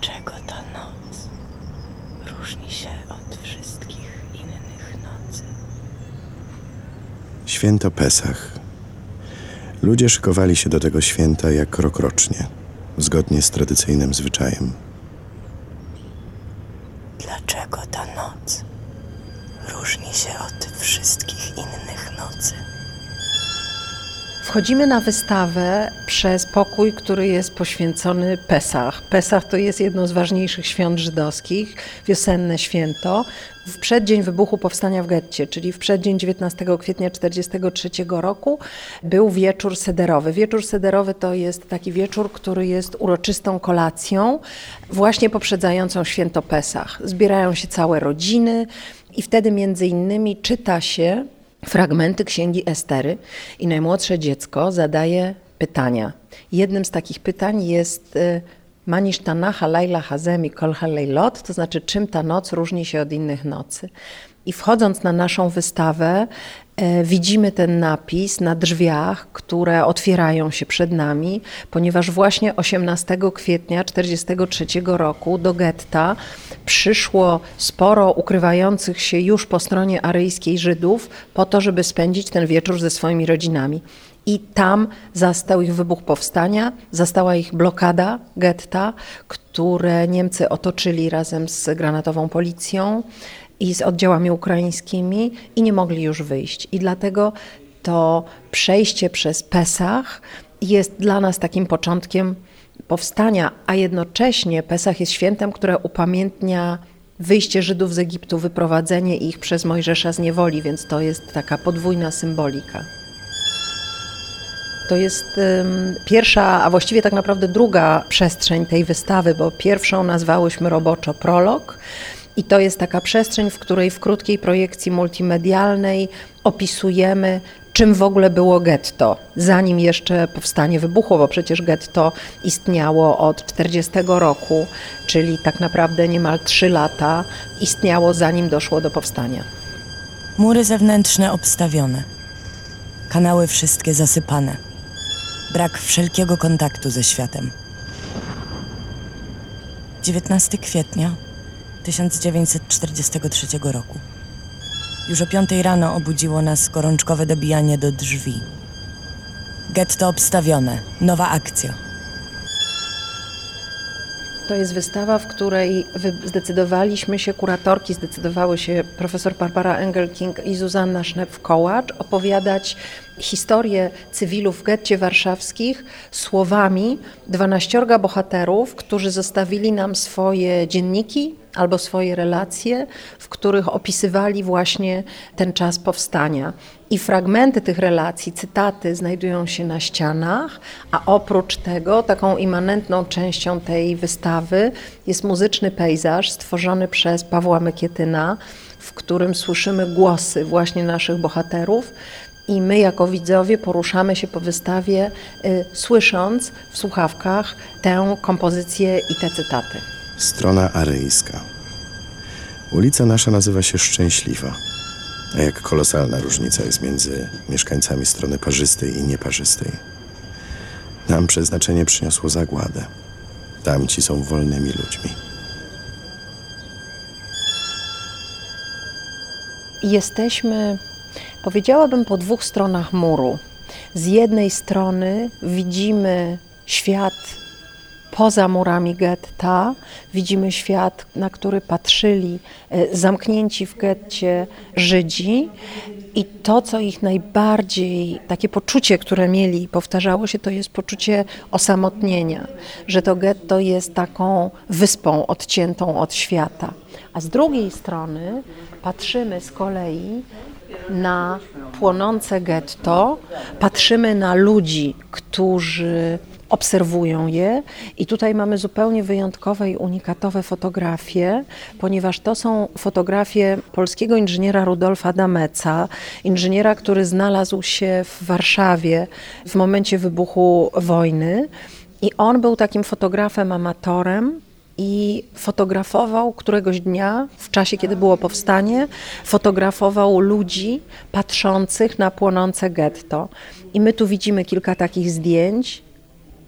Dlaczego ta noc różni się od wszystkich innych nocy? Święto Pesach. Ludzie szykowali się do tego święta jak rokrocznie, zgodnie z tradycyjnym zwyczajem. Dlaczego ta noc różni się od wszystkich innych nocy? Wchodzimy na wystawę przez pokój, który jest poświęcony Pesach. Pesach to jest jedno z ważniejszych świąt żydowskich, wiosenne święto. W przeddzień wybuchu powstania w getcie, czyli w przeddzień 19 kwietnia 1943 roku, był wieczór sederowy. Wieczór sederowy to jest taki wieczór, który jest uroczystą kolacją, właśnie poprzedzającą święto Pesach. Zbierają się całe rodziny i wtedy między innymi czyta się fragmenty księgi Estery i najmłodsze dziecko zadaje pytania. Jednym z takich pytań jest y, Manisz Tanaha Laila Hazemi Kolha Leilot, to znaczy czym ta noc różni się od innych nocy. I wchodząc na naszą wystawę, e, widzimy ten napis na drzwiach, które otwierają się przed nami, ponieważ właśnie 18 kwietnia 1943 roku do getta przyszło sporo ukrywających się już po stronie aryjskiej Żydów po to, żeby spędzić ten wieczór ze swoimi rodzinami. I tam zastał ich wybuch powstania, zastała ich blokada getta, które Niemcy otoczyli razem z granatową policją i z oddziałami ukraińskimi i nie mogli już wyjść. I dlatego to przejście przez Pesach jest dla nas takim początkiem powstania, a jednocześnie Pesach jest świętem, które upamiętnia wyjście Żydów z Egiptu, wyprowadzenie ich przez Mojżesza z niewoli, więc to jest taka podwójna symbolika. To jest um, pierwsza, a właściwie tak naprawdę druga przestrzeń tej wystawy, bo pierwszą nazwałyśmy roboczo prolog. I to jest taka przestrzeń, w której w krótkiej projekcji multimedialnej opisujemy, czym w ogóle było getto, zanim jeszcze powstanie wybuchło, bo przecież getto istniało od 40 roku, czyli tak naprawdę niemal 3 lata istniało, zanim doszło do powstania. Mury zewnętrzne obstawione, kanały wszystkie zasypane, brak wszelkiego kontaktu ze światem. 19 kwietnia 1943 roku. Już o piątej rano obudziło nas gorączkowe dobijanie do drzwi. Getto obstawione. Nowa akcja. To jest wystawa, w której zdecydowaliśmy się, kuratorki zdecydowały się, profesor Barbara Engelking i Zuzanna Sznep-Kołacz, opowiadać historię cywilów w getcie warszawskich słowami dwanaściorga bohaterów, którzy zostawili nam swoje dzienniki albo swoje relacje, w których opisywali właśnie ten czas powstania. I fragmenty tych relacji, cytaty znajdują się na ścianach, a oprócz tego taką immanentną częścią tej wystawy jest muzyczny pejzaż stworzony przez Pawła Mykietyna, w którym słyszymy głosy właśnie naszych bohaterów. I my, jako widzowie, poruszamy się po wystawie, y, słysząc w słuchawkach tę kompozycję i te cytaty. Strona aryjska. Ulica nasza nazywa się Szczęśliwa. A jak kolosalna różnica jest między mieszkańcami strony parzystej i nieparzystej. Nam przeznaczenie przyniosło zagładę. Tamci są wolnymi ludźmi. Jesteśmy, powiedziałabym, po dwóch stronach muru. Z jednej strony widzimy świat poza murami getta, widzimy świat, na który patrzyli e, zamknięci w getcie Żydzi. I to, co ich najbardziej, takie poczucie, które mieli, powtarzało się, to jest poczucie osamotnienia, że to getto jest taką wyspą odciętą od świata. A z drugiej strony patrzymy z kolei na płonące getto, patrzymy na ludzi, którzy obserwują je. I tutaj mamy zupełnie wyjątkowe i unikatowe fotografie, ponieważ to są fotografie polskiego inżyniera Rudolfa Dameca, inżyniera, który znalazł się w Warszawie w momencie wybuchu wojny. I on był takim fotografem amatorem, i fotografował któregoś dnia, w czasie kiedy było powstanie, fotografował ludzi patrzących na płonące getto. I my tu widzimy kilka takich zdjęć.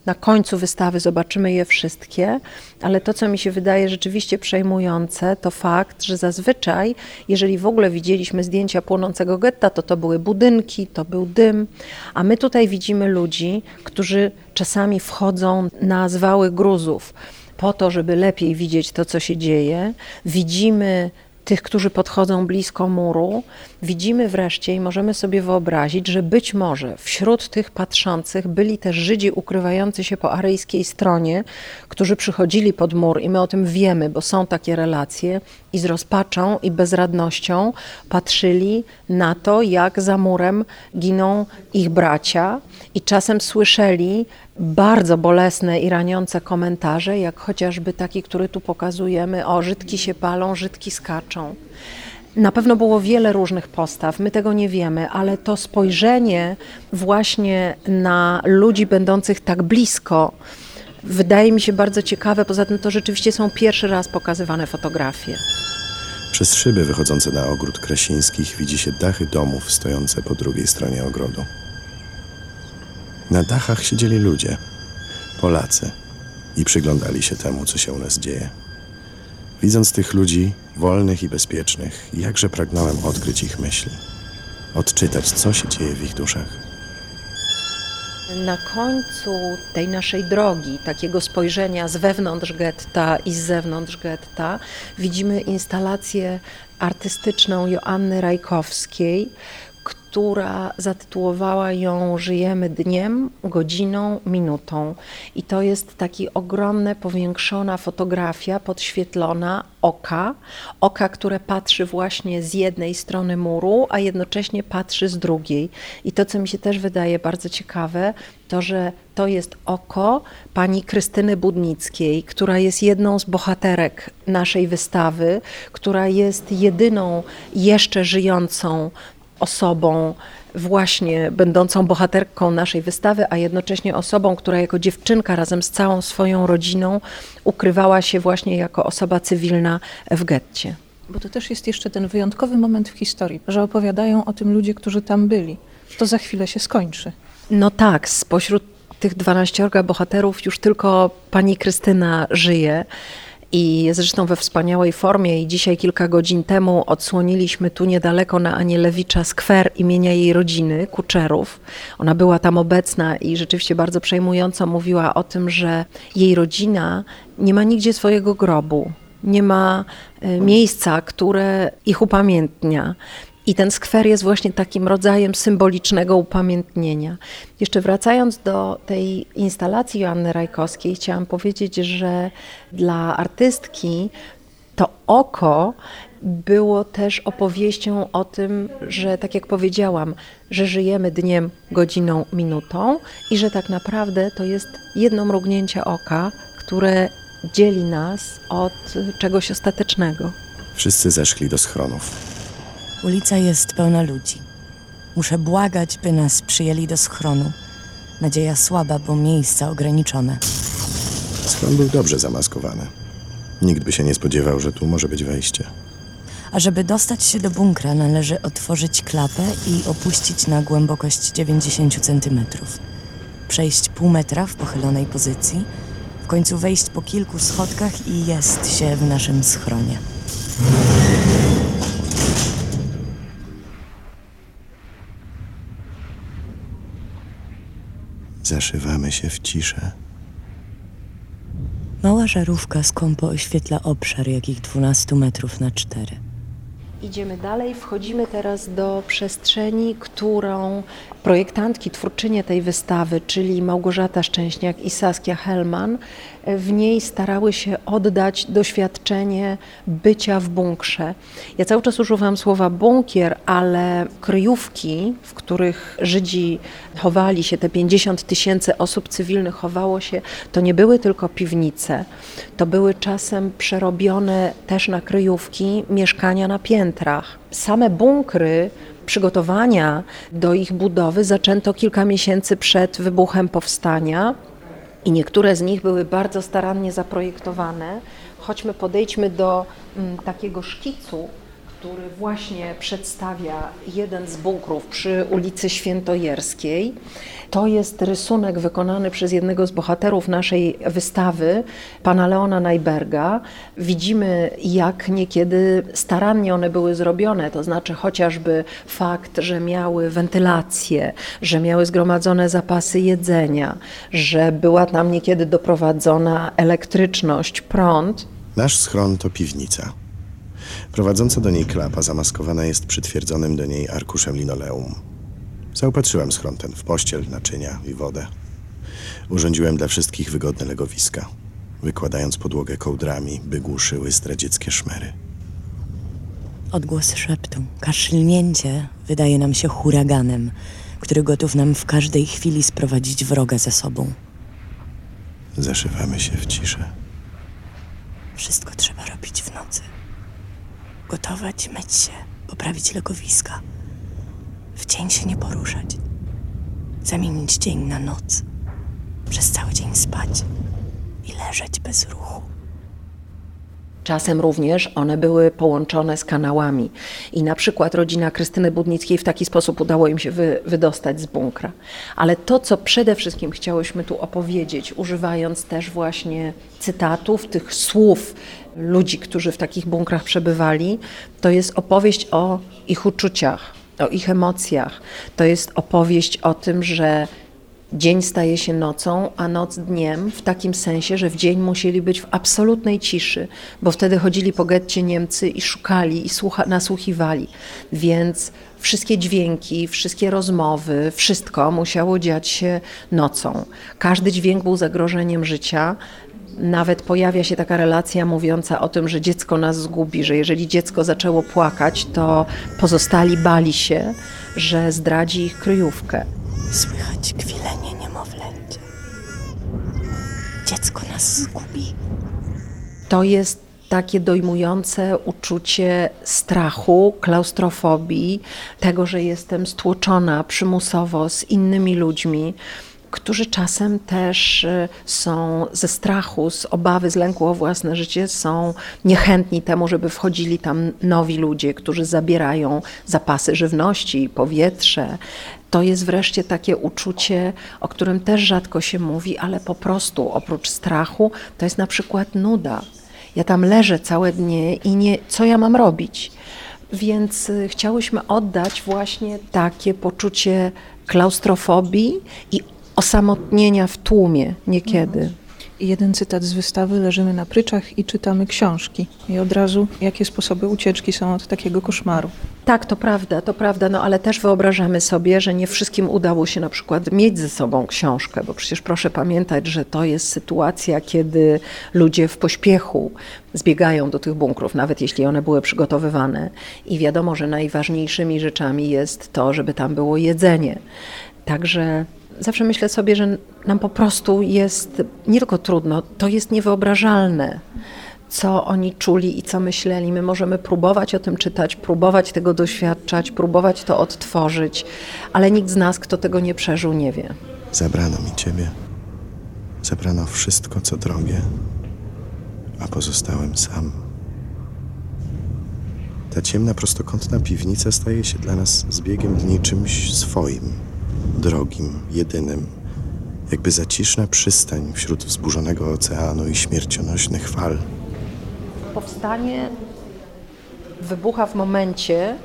Na końcu wystawy zobaczymy je wszystkie, ale to, co mi się wydaje rzeczywiście przejmujące, to fakt, że zazwyczaj, jeżeli w ogóle widzieliśmy zdjęcia płonącego getta, to to były budynki, to był dym, a my tutaj widzimy ludzi, którzy czasami wchodzą na zwały gruzów po to, żeby lepiej widzieć to, co się dzieje. Widzimy tych, którzy podchodzą blisko muru, widzimy wreszcie i możemy sobie wyobrazić, że być może wśród tych patrzących byli też Żydzi ukrywający się po aryjskiej stronie, którzy przychodzili pod mur i my o tym wiemy, bo są takie relacje i z rozpaczą i bezradnością patrzyli na to, jak za murem giną ich bracia i czasem słyszeli bardzo bolesne i raniące komentarze, jak chociażby taki, który tu pokazujemy, o Żydki się palą, Żydki skaczą. Na pewno było wiele różnych postaw, my tego nie wiemy, ale to spojrzenie właśnie na ludzi będących tak blisko wydaje mi się bardzo ciekawe. Poza tym to rzeczywiście są pierwszy raz pokazywane fotografie. Przez szyby wychodzące na ogród Krasińskich widzi się dachy domów stojące po drugiej stronie ogrodu. Na dachach siedzieli ludzie, Polacy, i przyglądali się temu, co się u nas dzieje. Widząc tych ludzi, wolnych i bezpiecznych, jakże pragnąłem odkryć ich myśli, odczytać, co się dzieje w ich duszach. Na końcu tej naszej drogi, takiego spojrzenia z wewnątrz getta i z zewnątrz getta, widzimy instalację artystyczną Joanny Rajkowskiej, która zatytułowała ją Żyjemy dniem, godziną, minutą. I to jest taki ogromna, powiększona fotografia, podświetlona oka. Oka, które patrzy właśnie z jednej strony muru, a jednocześnie patrzy z drugiej. I to, co mi się też wydaje bardzo ciekawe, to, że to jest oko pani Krystyny Budnickiej, która jest jedną z bohaterek naszej wystawy, która jest jedyną jeszcze żyjącą osobą właśnie będącą bohaterką naszej wystawy, a jednocześnie osobą, która jako dziewczynka razem z całą swoją rodziną ukrywała się właśnie jako osoba cywilna w getcie. Bo to też jest jeszcze ten wyjątkowy moment w historii, że opowiadają o tym ludzie, którzy tam byli. To za chwilę się skończy. No tak, spośród tych 12 bohaterów już tylko pani Krystyna żyje i zresztą we wspaniałej formie i dzisiaj kilka godzin temu odsłoniliśmy tu niedaleko na Anielewicza skwer imienia jej rodziny, Kuczerów. Ona była tam obecna i rzeczywiście bardzo przejmująco mówiła o tym, że jej rodzina nie ma nigdzie swojego grobu, nie ma e, miejsca, które ich upamiętnia. I ten skwer jest właśnie takim rodzajem symbolicznego upamiętnienia. Jeszcze wracając do tej instalacji Joanny Rajkowskiej, chciałam powiedzieć, że dla artystki to oko było też opowieścią o tym, że tak jak powiedziałam, że żyjemy dniem, godziną, minutą i że tak naprawdę to jest jedno mrugnięcie oka, które dzieli nas od czegoś ostatecznego. Wszyscy zeszli do schronów. Ulica jest pełna ludzi. Muszę błagać, by nas przyjęli do schronu. Nadzieja słaba, bo miejsca ograniczone. Schron był dobrze zamaskowany. Nikt by się nie spodziewał, że tu może być wejście. A żeby dostać się do bunkra, należy otworzyć klapę i opuścić na głębokość 90 cm. Przejść pół metra w pochylonej pozycji, w końcu wejść po kilku schodkach i jest się w naszym schronie. Zaszywamy się w ciszę. Mała żarówka skąpo oświetla obszar jakich 12 metrów na 4. Idziemy dalej, wchodzimy teraz do przestrzeni, którą projektantki, twórczynie tej wystawy, czyli Małgorzata Szczęśniak i Saskia Hellman, w niej starały się oddać doświadczenie bycia w bunkrze. Ja cały czas używam słowa bunkier, ale kryjówki, w których Żydzi chowali się, te 50 tysięcy osób cywilnych chowało się, to nie były tylko piwnice, to były czasem przerobione też na kryjówki mieszkania na Same bunkry przygotowania do ich budowy zaczęto kilka miesięcy przed wybuchem powstania i niektóre z nich były bardzo starannie zaprojektowane. Chodźmy, podejdźmy do m, takiego szkicu, który właśnie przedstawia jeden z bunkrów przy ulicy Świętojerskiej. To jest rysunek wykonany przez jednego z bohaterów naszej wystawy, pana Leona Najberga. Widzimy, jak niekiedy starannie one były zrobione, to znaczy chociażby fakt, że miały wentylację, że miały zgromadzone zapasy jedzenia, że była tam niekiedy doprowadzona elektryczność, prąd. Nasz schron to piwnica. Prowadząca do niej klapa zamaskowana jest przytwierdzonym do niej arkuszem linoleum. Zaopatrzyłem schron ten w pościel, naczynia i wodę. Urządziłem dla wszystkich wygodne legowiska, wykładając podłogę kołdrami, by głuszyły zdradzieckie szmery. Odgłos szeptu, kaszlnięcie wydaje nam się huraganem, który gotów nam w każdej chwili sprowadzić wroga za sobą. Zaszywamy się w ciszę. Wszystko trzeba robić w nocy. Gotować, myć się, poprawić legowiska. W dzień się nie poruszać. Zamienić dzień na noc. Przez cały dzień spać i leżeć bez ruchu. Czasem również one były połączone z kanałami i na przykład rodzina Krystyny Budnickiej w taki sposób udało im się wy, wydostać z bunkra. Ale to, co przede wszystkim chciałyśmy tu opowiedzieć, używając też właśnie cytatów, tych słów ludzi, którzy w takich bunkrach przebywali, to jest opowieść o ich uczuciach, o ich emocjach. To jest opowieść o tym, że Dzień staje się nocą, a noc dniem, w takim sensie, że w dzień musieli być w absolutnej ciszy, bo wtedy chodzili po getcie Niemcy i szukali i słucha, nasłuchiwali. Więc wszystkie dźwięki, wszystkie rozmowy, wszystko musiało dziać się nocą. Każdy dźwięk był zagrożeniem życia. Nawet pojawia się taka relacja mówiąca o tym, że dziecko nas zgubi, że jeżeli dziecko zaczęło płakać, to pozostali bali się, że zdradzi ich kryjówkę. Słychać kwilenie niemowlęcia. Dziecko nas zgubi. To jest takie dojmujące uczucie strachu, klaustrofobii, tego, że jestem stłoczona przymusowo z innymi ludźmi, którzy czasem też y, są ze strachu, z obawy, z lęku o własne życie, są niechętni temu, żeby wchodzili tam nowi ludzie, którzy zabierają zapasy żywności, powietrze. To jest wreszcie takie uczucie, o którym też rzadko się mówi, ale po prostu oprócz strachu to jest na przykład nuda. Ja tam leżę całe dnie i nie, co ja mam robić? Więc y, chciałyśmy oddać właśnie takie poczucie klaustrofobii i osamotnienia w tłumie niekiedy. Jeden cytat z wystawy: Leżymy na pryczach i czytamy książki. I od razu, jakie sposoby ucieczki są od takiego koszmaru. Tak, to prawda, to prawda, no ale też wyobrażamy sobie, że nie wszystkim udało się na przykład mieć ze sobą książkę, bo przecież proszę pamiętać, że to jest sytuacja, kiedy ludzie w pośpiechu zbiegają do tych bunkrów, nawet jeśli one były przygotowywane. I wiadomo, że najważniejszymi rzeczami jest to, żeby tam było jedzenie. Także zawsze myślę sobie, że nam po prostu jest nie tylko trudno, to jest niewyobrażalne, co oni czuli i co myśleli. My możemy próbować o tym czytać, próbować tego doświadczać, próbować to odtworzyć, ale nikt z nas, kto tego nie przeżył, nie wie. Zabrano mi ciebie. Zabrano wszystko, co drogie, a pozostałem sam. Ta ciemna, prostokątna piwnica staje się dla nas zbiegiem dni czymś swoim, drogim, jedynym. Jakby zaciszna przystań wśród wzburzonego oceanu i śmiercionośnych fal. Powstanie wybucha w momencie,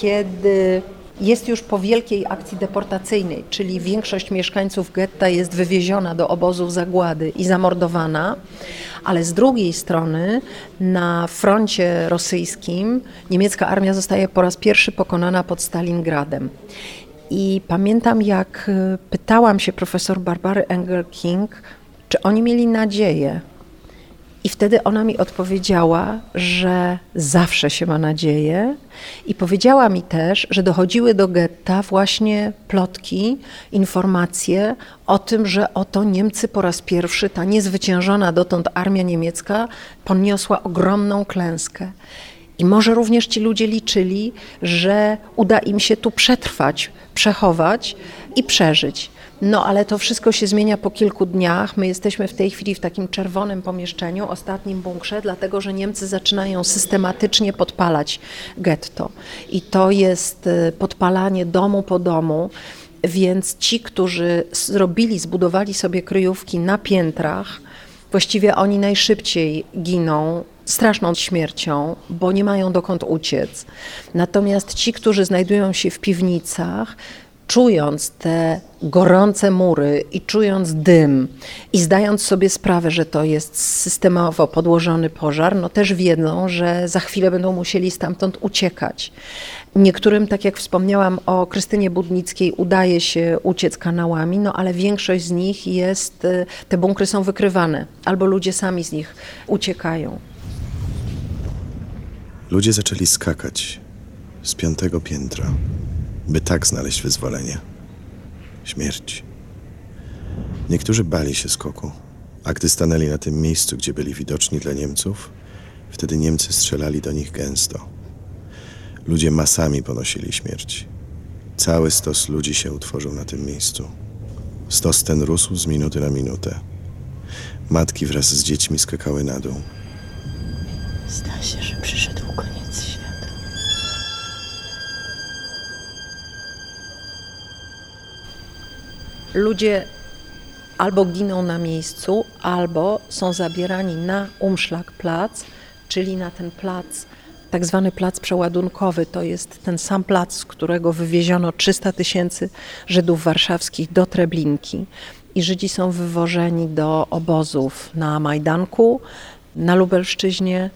kiedy jest już po wielkiej akcji deportacyjnej, czyli większość mieszkańców getta jest wywieziona do obozów zagłady i zamordowana, ale z drugiej strony na froncie rosyjskim niemiecka armia zostaje po raz pierwszy pokonana pod Stalingradem. I pamiętam, jak y, pytałam się profesor Barbary Engel-King, czy oni mieli nadzieję. I wtedy ona mi odpowiedziała, że zawsze się ma nadzieję. I powiedziała mi też, że dochodziły do getta właśnie plotki, informacje o tym, że oto Niemcy po raz pierwszy, ta niezwyciężona dotąd armia niemiecka, poniosła ogromną klęskę. I może również ci ludzie liczyli, że uda im się tu przetrwać, przechować i przeżyć. No ale to wszystko się zmienia po kilku dniach. My jesteśmy w tej chwili w takim czerwonym pomieszczeniu, ostatnim bunkrze, dlatego że Niemcy zaczynają systematycznie podpalać getto. I to jest y, podpalanie domu po domu. Więc ci, którzy zrobili, zbudowali sobie kryjówki na piętrach, właściwie oni najszybciej giną straszną śmiercią, bo nie mają dokąd uciec. Natomiast ci, którzy znajdują się w piwnicach, czując te gorące mury i czując dym i zdając sobie sprawę, że to jest systemowo podłożony pożar, no też wiedzą, że za chwilę będą musieli stamtąd uciekać. Niektórym, tak jak wspomniałam o Krystynie Budnickiej, udaje się uciec kanałami, no ale większość z nich jest, y, te bunkry są wykrywane, albo ludzie sami z nich uciekają. Ludzie zaczęli skakać z piątego piętra, by tak znaleźć wyzwolenie. Śmierć. Niektórzy bali się skoku, a gdy stanęli na tym miejscu, gdzie byli widoczni dla Niemców, wtedy Niemcy strzelali do nich gęsto. Ludzie masami ponosili śmierć. Cały stos ludzi się utworzył na tym miejscu. Stos ten rósł z minuty na minutę. Matki wraz z dziećmi skakały na dół. Zda się, że przyszedł koniec świata. ludzie albo giną na miejscu, albo są zabierani na Umschlagplatz, czyli na ten plac, tak zwany plac przeładunkowy. To jest ten sam plac, z którego wywieziono 300 tysięcy Żydów warszawskich do Treblinki. I Żydzi są wywożeni do obozów na Majdanku, na Lubelszczyźnie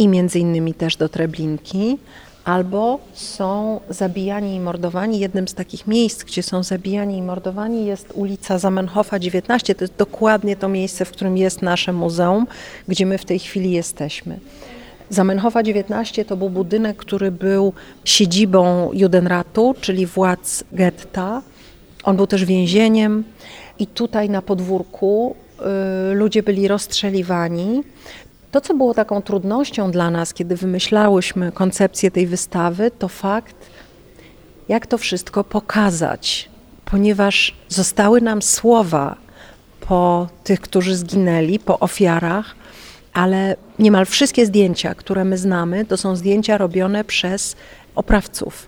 i między innymi też do Treblinki albo są zabijani i mordowani. Jednym z takich miejsc, gdzie są zabijani i mordowani jest ulica Zamenhofa 19. To jest dokładnie to miejsce, w którym jest nasze muzeum, gdzie my w tej chwili jesteśmy. Zamenhofa 19 to był budynek, który był siedzibą Judenratu, czyli władz getta. On był też więzieniem i tutaj na podwórku y, ludzie byli rozstrzeliwani. To, co było taką trudnością dla nas, kiedy wymyślałyśmy koncepcję tej wystawy, to fakt, jak to wszystko pokazać, ponieważ zostały nam słowa po tych, którzy zginęli, po ofiarach, ale niemal wszystkie zdjęcia, które my znamy, to są zdjęcia robione przez oprawców.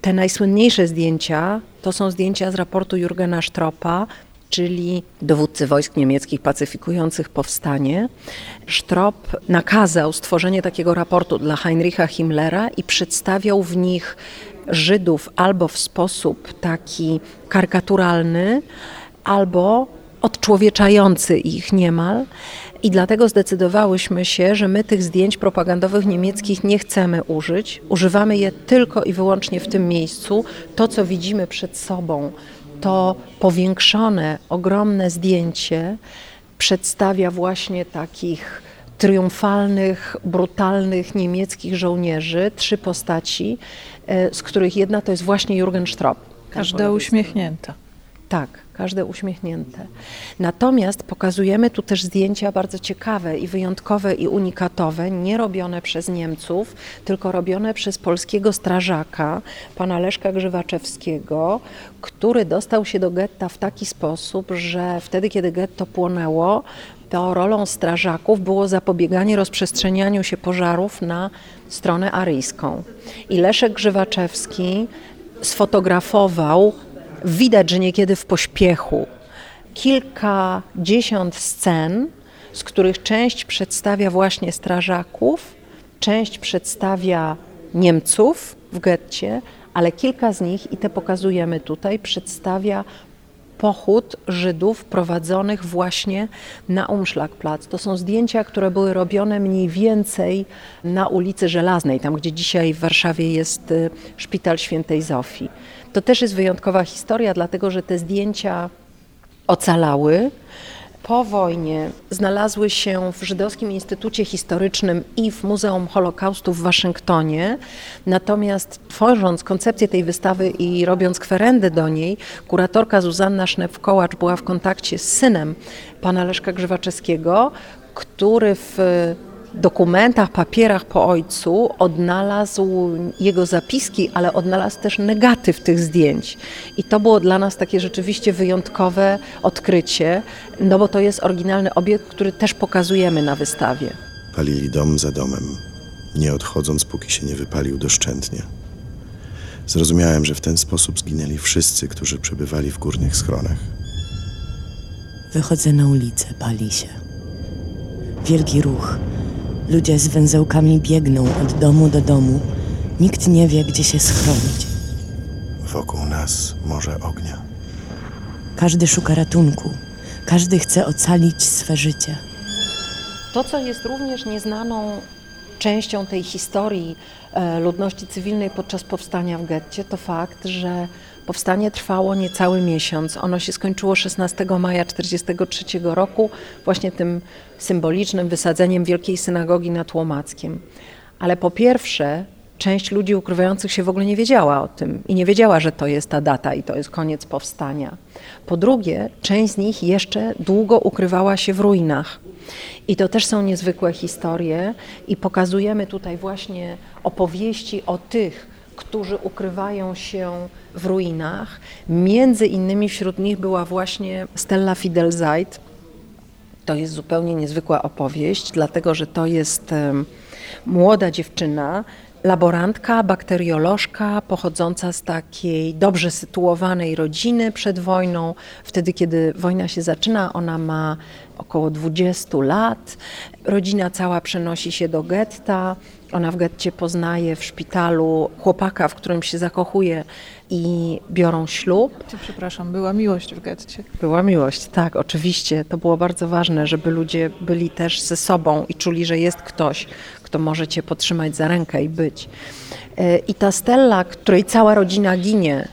Te najsłynniejsze zdjęcia to są zdjęcia z raportu Jurgena Stropa, czyli dowódcy wojsk niemieckich pacyfikujących powstanie. Sztrop nakazał stworzenie takiego raportu dla Heinricha Himmlera i przedstawiał w nich Żydów albo w sposób taki karykaturalny, albo odczłowieczający ich niemal. I dlatego zdecydowałyśmy się, że my tych zdjęć propagandowych niemieckich nie chcemy użyć. Używamy je tylko i wyłącznie w tym miejscu. To, co widzimy przed sobą, to powiększone, ogromne zdjęcie przedstawia właśnie takich triumfalnych, brutalnych niemieckich żołnierzy, trzy postaci, e, z których jedna to jest właśnie Jurgen Stropp. Każda uśmiechnięta. Tak, każde uśmiechnięte. Natomiast pokazujemy tu też zdjęcia bardzo ciekawe i wyjątkowe i unikatowe, nie robione przez Niemców, tylko robione przez polskiego strażaka, pana Leszka Grzywaczewskiego, który dostał się do getta w taki sposób, że wtedy, kiedy getto płonęło, to rolą strażaków było zapobieganie rozprzestrzenianiu się pożarów na stronę aryjską. I Leszek Grzywaczewski sfotografował Widać, że niekiedy w pośpiechu. Kilkadziesiąt scen, z których część przedstawia właśnie strażaków, część przedstawia Niemców w getcie, ale kilka z nich, i te pokazujemy tutaj, przedstawia pochód Żydów prowadzonych właśnie na Umschlagplatz. To są zdjęcia, które były robione mniej więcej na ulicy Żelaznej, tam gdzie dzisiaj w Warszawie jest y, Szpital Świętej Zofii. To też jest wyjątkowa historia, dlatego że te zdjęcia ocalały. Po wojnie znalazły się w Żydowskim Instytucie Historycznym i w Muzeum Holokaustu w Waszyngtonie. Natomiast tworząc koncepcję tej wystawy i robiąc kwerendę do niej, kuratorka Zuzanna Sznep-Kołacz była w kontakcie z synem pana Leszka Grzywaczewskiego, który w dokumentach, papierach po ojcu odnalazł jego zapiski, ale odnalazł też negatyw tych zdjęć. I to było dla nas takie rzeczywiście wyjątkowe odkrycie, no bo to jest oryginalny obiekt, który też pokazujemy na wystawie. Palili dom za domem, nie odchodząc, póki się nie wypalił doszczętnie. Zrozumiałem, że w ten sposób zginęli wszyscy, którzy przebywali w górnych schronach. Wychodzę na ulicę, pali się. Wielki ruch. Ludzie z węzełkami biegną od domu do domu. Nikt nie wie, gdzie się schronić. Wokół nas morze ognia. Każdy szuka ratunku. Każdy chce ocalić swe życie. To, co jest również nieznaną częścią tej historii e, ludności cywilnej podczas powstania w getcie, to fakt, że powstanie trwało niecały miesiąc. Ono się skończyło 16 maja 1943 roku, właśnie tym symbolicznym wysadzeniem Wielkiej Synagogi nad Łomackiem. Ale po pierwsze, część ludzi ukrywających się w ogóle nie wiedziała o tym i nie wiedziała, że to jest ta data i to jest koniec powstania. Po drugie, część z nich jeszcze długo ukrywała się w ruinach. I to też są niezwykłe historie i pokazujemy tutaj właśnie opowieści o tych, którzy ukrywają się w ruinach. Między innymi wśród nich była właśnie Stella Fidelzeit. To jest zupełnie niezwykła opowieść, dlatego że to jest młoda dziewczyna, laborantka, bakteriolożka, pochodząca z takiej dobrze sytuowanej rodziny przed wojną. Wtedy, kiedy wojna się zaczyna, ona ma około 20 lat. Rodzina cała przenosi się do getta. Ona w getcie poznaje w szpitalu chłopaka, w którym się zakochuje i biorą ślub. Przepraszam, była miłość w getcie. Była miłość, tak, oczywiście. To było bardzo ważne, żeby ludzie byli też ze sobą i czuli, że jest ktoś, kto może cię podtrzymać za rękę i być. E, I ta Stella, której cała rodzina ginie,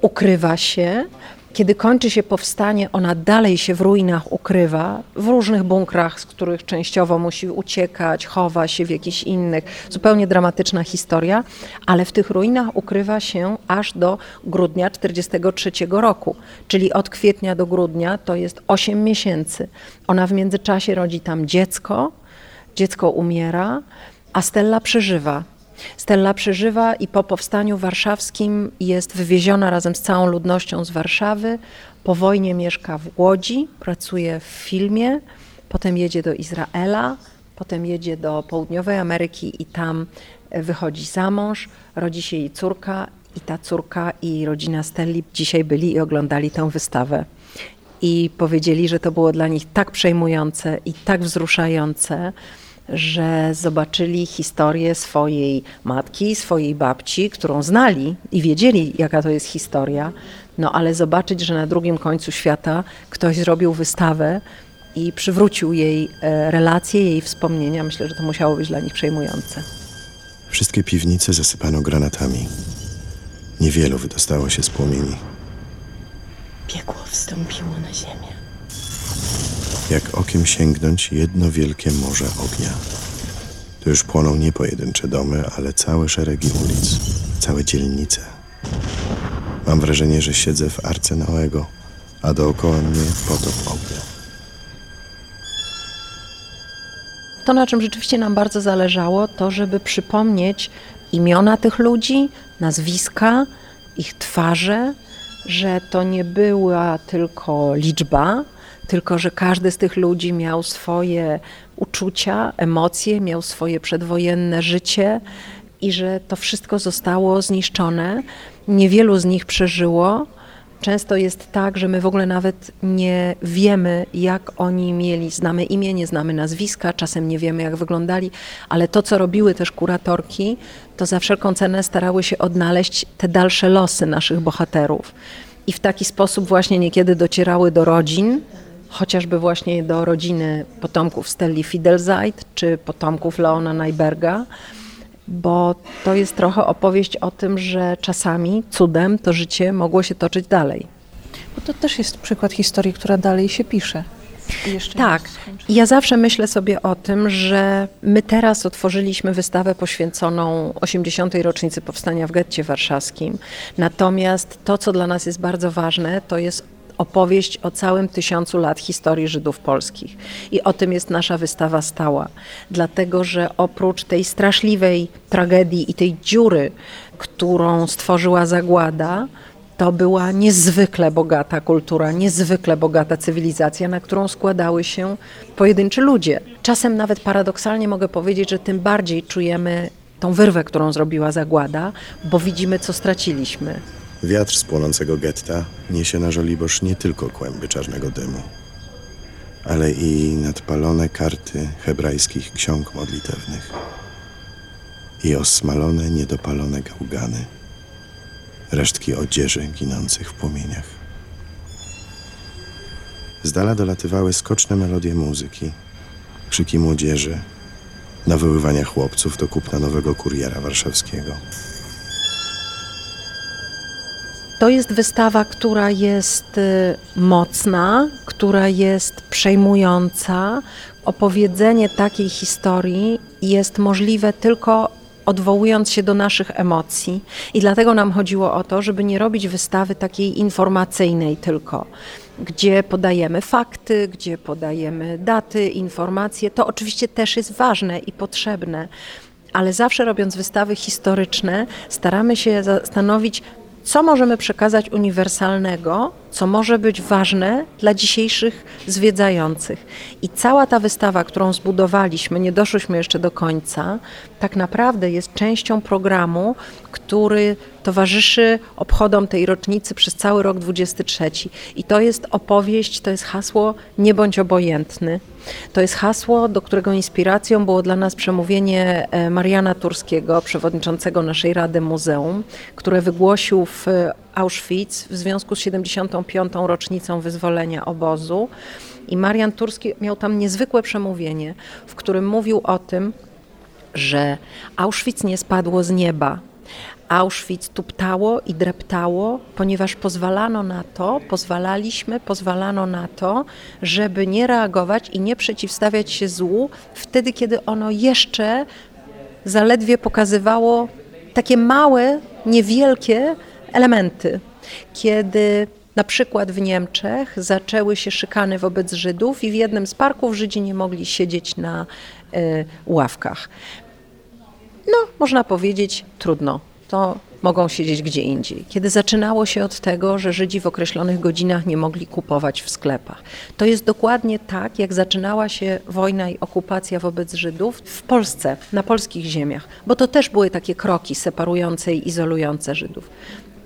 ukrywa się. Kiedy kończy się powstanie, ona dalej się w ruinach ukrywa, w różnych bunkrach, z których częściowo musi uciekać, chowa się w jakichś innych. Zupełnie dramatyczna historia, ale w tych ruinach ukrywa się aż do grudnia 1943 roku, czyli od kwietnia do grudnia to jest 8 miesięcy. Ona w międzyczasie rodzi tam dziecko, dziecko umiera, a Stella przeżywa. Stella przeżywa i po powstaniu warszawskim jest wywieziona razem z całą ludnością z Warszawy. Po wojnie mieszka w Łodzi, pracuje w filmie, potem jedzie do Izraela, potem jedzie do Południowej Ameryki i tam e, wychodzi za mąż, rodzi się jej córka i ta córka i rodzina Stelli dzisiaj byli i oglądali tę wystawę. I powiedzieli, że to było dla nich tak przejmujące i tak wzruszające, że zobaczyli historię swojej matki, swojej babci, którą znali i wiedzieli, jaka to jest historia, no ale zobaczyć, że na drugim końcu świata ktoś zrobił wystawę i przywrócił jej e, relacje, jej wspomnienia, myślę, że to musiało być dla nich przejmujące. Wszystkie piwnice zasypano granatami. Niewielu wydostało się z płomieni. Piekło wstąpiło na ziemię. Jak okiem sięgnąć, jedno wielkie morze ognia. Tu już płoną nie pojedyncze domy, ale całe szeregi ulic, całe dzielnice. Mam wrażenie, że siedzę w arce Noego, a dookoła mnie potop ognia. To, na czym rzeczywiście nam bardzo zależało, to żeby przypomnieć imiona tych ludzi, nazwiska, ich twarze, że to nie była tylko liczba, tylko że każdy z tych ludzi miał swoje uczucia, emocje, miał swoje przedwojenne życie i że to wszystko zostało zniszczone. Niewielu z nich przeżyło. Często jest tak, że my w ogóle nawet nie wiemy, jak oni mieli. Znamy imię, nie znamy nazwiska, czasem nie wiemy, jak wyglądali, ale to, co robiły też kuratorki, to za wszelką cenę starały się odnaleźć te dalsze losy naszych bohaterów. I w taki sposób właśnie niekiedy docierały do rodzin, chociażby właśnie do rodziny potomków Stelli Fidelzeit czy potomków Leona Najberga, bo to jest trochę opowieść o tym, że czasami cudem to życie mogło się toczyć dalej. Bo to też jest przykład historii, która dalej się pisze. Jeszcze Tak. ja zawsze myślę sobie o tym, że my teraz otworzyliśmy wystawę poświęconą 80. rocznicy powstania w getcie warszawskim. Natomiast to, co dla nas jest bardzo ważne, to jest opowieść o całym tysiącu lat historii Żydów polskich. I o tym jest nasza wystawa stała. Dlatego, że oprócz tej straszliwej tragedii i tej dziury, którą stworzyła zagłada, to była niezwykle bogata kultura, niezwykle bogata cywilizacja, na którą składały się pojedynczy ludzie. Czasem nawet paradoksalnie mogę powiedzieć, że tym bardziej czujemy tą wyrwę, którą zrobiła zagłada, bo widzimy, co straciliśmy. Wiatr z płonącego getta niesie na Żoliborz nie tylko kłęby czarnego dymu, ale i nadpalone karty hebrajskich ksiąg modlitewnych i osmalone, niedopalone gałgany, resztki odzieży ginących w płomieniach. Z dala dolatywały skoczne melodie muzyki, krzyki młodzieży, nawoływania chłopców do kupna nowego kuriera warszawskiego. To jest wystawa, która jest y, mocna, która jest przejmująca. Opowiedzenie takiej historii jest możliwe tylko odwołując się do naszych emocji. I dlatego nam chodziło o to, żeby nie robić wystawy takiej informacyjnej tylko, gdzie podajemy fakty, gdzie podajemy daty, informacje. To oczywiście też jest ważne i potrzebne. Ale zawsze robiąc wystawy historyczne, staramy się zastanowić, co możemy przekazać uniwersalnego, co może być ważne dla dzisiejszych zwiedzających. I cała ta wystawa, którą zbudowaliśmy, nie doszłyśmy jeszcze do końca, tak naprawdę jest częścią programu, który towarzyszy obchodom tej rocznicy przez cały rok 23. I to jest opowieść, to jest hasło Nie bądź obojętny. To jest hasło, do którego inspiracją było dla nas przemówienie e, Mariana Turskiego, przewodniczącego naszej Rady Muzeum, które wygłosił w Auschwitz w związku z 75. rocznicą wyzwolenia obozu. I Marian Turski miał tam niezwykłe przemówienie, w którym mówił o tym, że Auschwitz nie spadło z nieba. Auschwitz tuptało i dreptało, ponieważ pozwalano na to, pozwalaliśmy, pozwalano na to, żeby nie reagować i nie przeciwstawiać się złu wtedy, kiedy ono jeszcze zaledwie pokazywało takie małe, niewielkie elementy. Kiedy na przykład w Niemczech zaczęły się szykany wobec Żydów i w jednym z parków Żydzi nie mogli siedzieć na y, ławkach. No, można powiedzieć, trudno. To mogą siedzieć gdzie indziej. Kiedy zaczynało się od tego, że Żydzi w określonych godzinach nie mogli kupować w sklepach. To jest dokładnie tak, jak zaczynała się wojna i okupacja wobec Żydów w Polsce, na polskich ziemiach, bo to też były takie kroki separujące i izolujące Żydów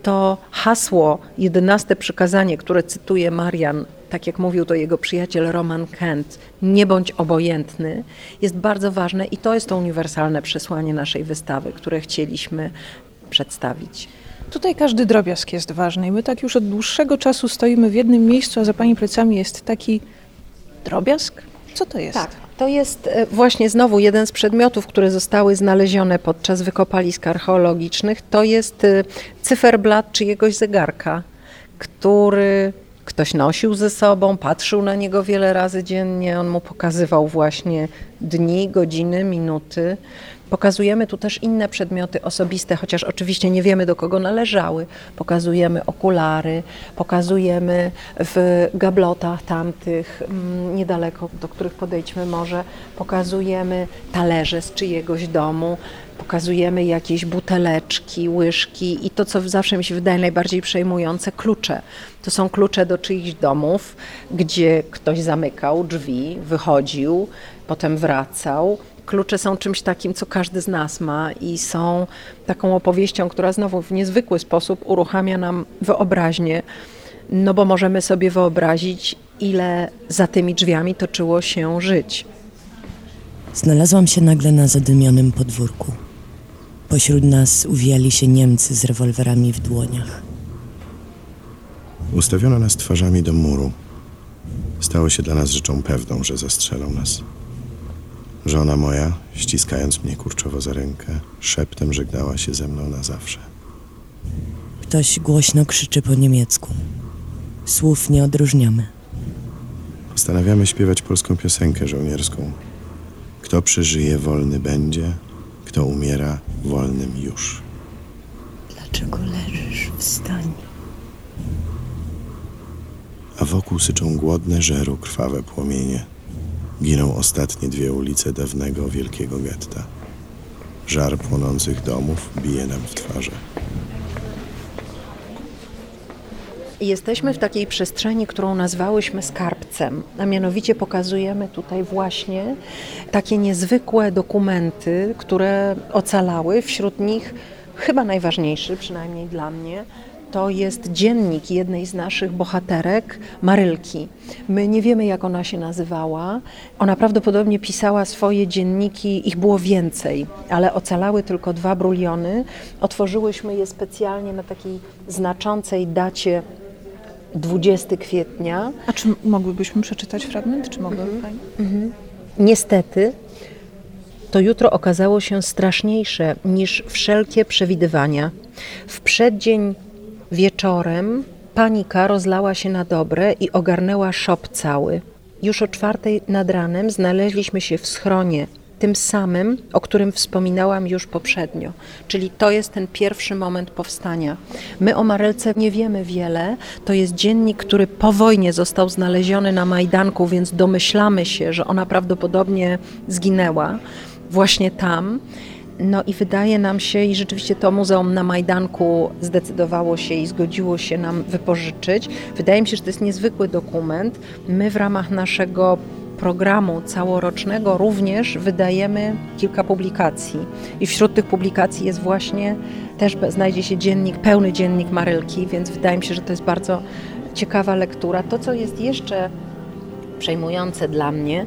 to hasło, jedenaste przykazanie, które cytuje Marian, tak jak mówił to jego przyjaciel Roman Kent, nie bądź obojętny, jest bardzo ważne i to jest to uniwersalne przesłanie naszej wystawy, które chcieliśmy przedstawić. Tutaj każdy drobiazg jest ważny i my tak już od dłuższego czasu stoimy w jednym miejscu, a za pani plecami jest taki drobiazg. Co to jest? Tak. To jest e, właśnie znowu jeden z przedmiotów, które zostały znalezione podczas wykopalisk archeologicznych. To jest e, cyferblat czyjegoś zegarka, który ktoś nosił ze sobą, patrzył na niego wiele razy dziennie. On mu pokazywał właśnie dni, godziny, minuty. Pokazujemy tu też inne przedmioty osobiste, chociaż oczywiście nie wiemy do kogo należały. Pokazujemy okulary, pokazujemy w gablotach tamtych, mm, niedaleko, do których podejdźmy może, pokazujemy talerze z czyjegoś domu, pokazujemy jakieś buteleczki, łyżki i to, co zawsze mi się wydaje najbardziej przejmujące, klucze. To są klucze do czyichś domów, gdzie ktoś zamykał drzwi, wychodził, potem wracał klucze są czymś takim, co każdy z nas ma i są taką opowieścią, która znowu w niezwykły sposób uruchamia nam wyobraźnię, no bo możemy sobie wyobrazić, ile za tymi drzwiami toczyło się żyć. Znalazłam się nagle na zadymionym podwórku. Pośród nas uwijali się Niemcy z rewolwerami w dłoniach. Ustawiono nas twarzami do muru. Stało się dla nas rzeczą pewną, że zastrzelą nas. Żona moja, ściskając mnie kurczowo za rękę, szeptem żegnała się ze mną na zawsze. Ktoś głośno krzyczy po niemiecku. Słów nie odróżniamy. Postanawiamy śpiewać polską piosenkę żołnierską. Kto przeżyje, wolny będzie, kto umiera, wolnym już. Dlaczego leżysz? Wstań. a wokół syczą głodne żeru krwawe płomienie. Giną ostatnie dwie ulice dawnego wielkiego getta. Żar płonących domów bije nam w twarze. Jesteśmy w takiej przestrzeni, którą nazwałyśmy skarbcem, a mianowicie pokazujemy tutaj właśnie takie niezwykłe dokumenty, które ocalały. Wśród nich chyba najważniejszy, przynajmniej dla mnie, to jest dziennik jednej z naszych bohaterek, Marylki. My nie wiemy, jak ona się nazywała. Ona prawdopodobnie pisała swoje dzienniki, ich było więcej, ale ocalały tylko dwa bruliony. Otworzyłyśmy je specjalnie na takiej znaczącej dacie 20 kwietnia. A czy mogłybyśmy przeczytać fragment? Czy mogłaby Pani? Niestety, to jutro okazało się straszniejsze niż wszelkie przewidywania. W przeddzień wieczorem panika rozlała się na dobre i ogarnęła szop cały. Już o czwartej nad ranem znaleźliśmy się w schronie, tym samym, o którym wspominałam już poprzednio. Czyli to jest ten pierwszy moment powstania. My o Marelce nie wiemy wiele. To jest dziennik, który po wojnie został znaleziony na Majdanku, więc domyślamy się, że ona prawdopodobnie zginęła właśnie tam. No i wydaje nam się, i rzeczywiście to muzeum na Majdanku zdecydowało się i zgodziło się nam wypożyczyć. Wydaje mi się, że to jest niezwykły dokument. My w ramach naszego programu całorocznego również wydajemy kilka publikacji. I wśród tych publikacji jest właśnie, też znajdzie się dziennik, pełny dziennik Marylki, więc wydaje mi się, że to jest bardzo ciekawa lektura. To, co jest jeszcze przejmujące dla mnie,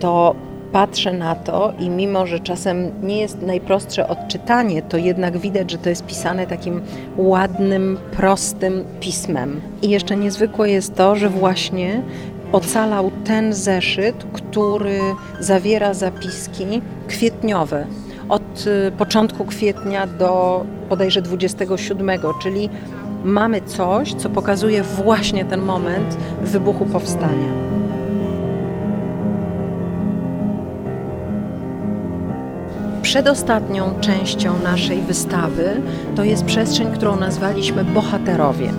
to patrzę na to i mimo, że czasem nie jest najprostsze odczytanie, to jednak widać, że to jest pisane takim ładnym, prostym pismem. I jeszcze niezwykłe jest to, że właśnie ocalał ten zeszyt, który zawiera zapiski kwietniowe. Od y, początku kwietnia do bodajże 27, czyli mamy coś, co pokazuje właśnie ten moment wybuchu powstania. Przedostatnią częścią naszej wystawy to jest przestrzeń, którą nazwaliśmy Bohaterowie.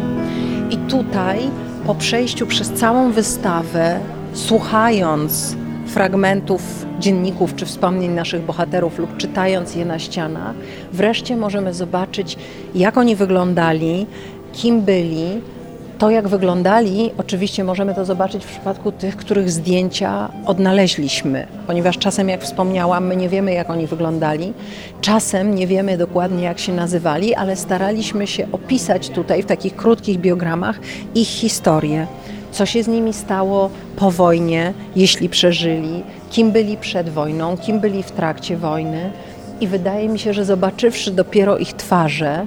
I tutaj, po przejściu przez całą wystawę, słuchając fragmentów dzienników czy wspomnień naszych bohaterów lub czytając je na ścianach, wreszcie możemy zobaczyć, jak oni wyglądali, kim byli, to, jak wyglądali, oczywiście możemy to zobaczyć w przypadku tych, których zdjęcia odnaleźliśmy, ponieważ czasem, jak wspomniałam, my nie wiemy, jak oni wyglądali, czasem nie wiemy dokładnie, jak się nazywali, ale staraliśmy się opisać tutaj w takich krótkich biogramach ich historię. Co się z nimi stało po wojnie, jeśli przeżyli, kim byli przed wojną, kim byli w trakcie wojny. I wydaje mi się, że zobaczywszy dopiero ich twarze,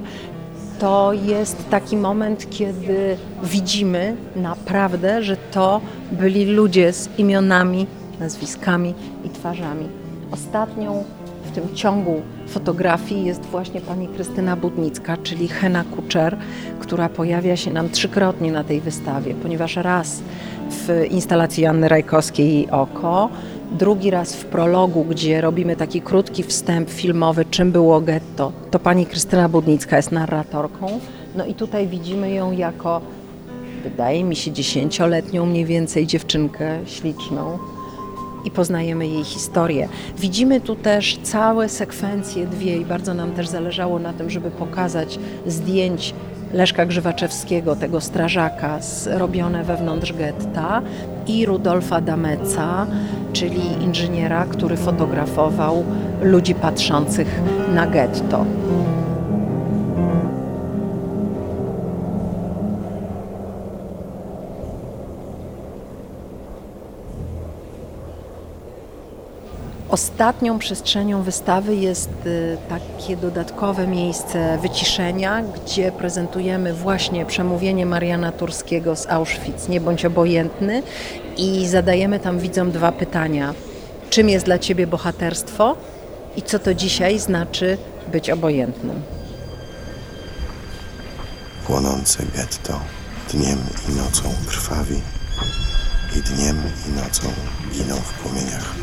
to jest taki moment, kiedy widzimy naprawdę, że to byli ludzie z imionami, nazwiskami i twarzami. Ostatnią w tym ciągu fotografii jest właśnie pani Krystyna Budnicka, czyli Hena Kuczer, która pojawia się nam trzykrotnie na tej wystawie, ponieważ raz w instalacji Anny Rajkowskiej Oko, drugi raz w prologu, gdzie robimy taki krótki wstęp filmowy, czym było getto, to pani Krystyna Budnicka jest narratorką. No i tutaj widzimy ją jako, wydaje mi się, dziesięcioletnią mniej więcej dziewczynkę śliczną i poznajemy jej historię. Widzimy tu też całe sekwencje dwie i bardzo nam też zależało na tym, żeby pokazać zdjęć Leszka Grzywaczewskiego, tego strażaka, robione wewnątrz getta i Rudolfa Dameca, czyli inżyniera, który fotografował ludzi patrzących na getto. Ostatnią przestrzenią wystawy jest y, takie dodatkowe miejsce wyciszenia, gdzie prezentujemy właśnie przemówienie Mariana Turskiego z Auschwitz, nie bądź obojętny i zadajemy tam widzom dwa pytania. Czym jest dla Ciebie bohaterstwo i co to dzisiaj znaczy być obojętnym? Płonące getto dniem i nocą krwawi i dniem i nocą giną w płomieniach.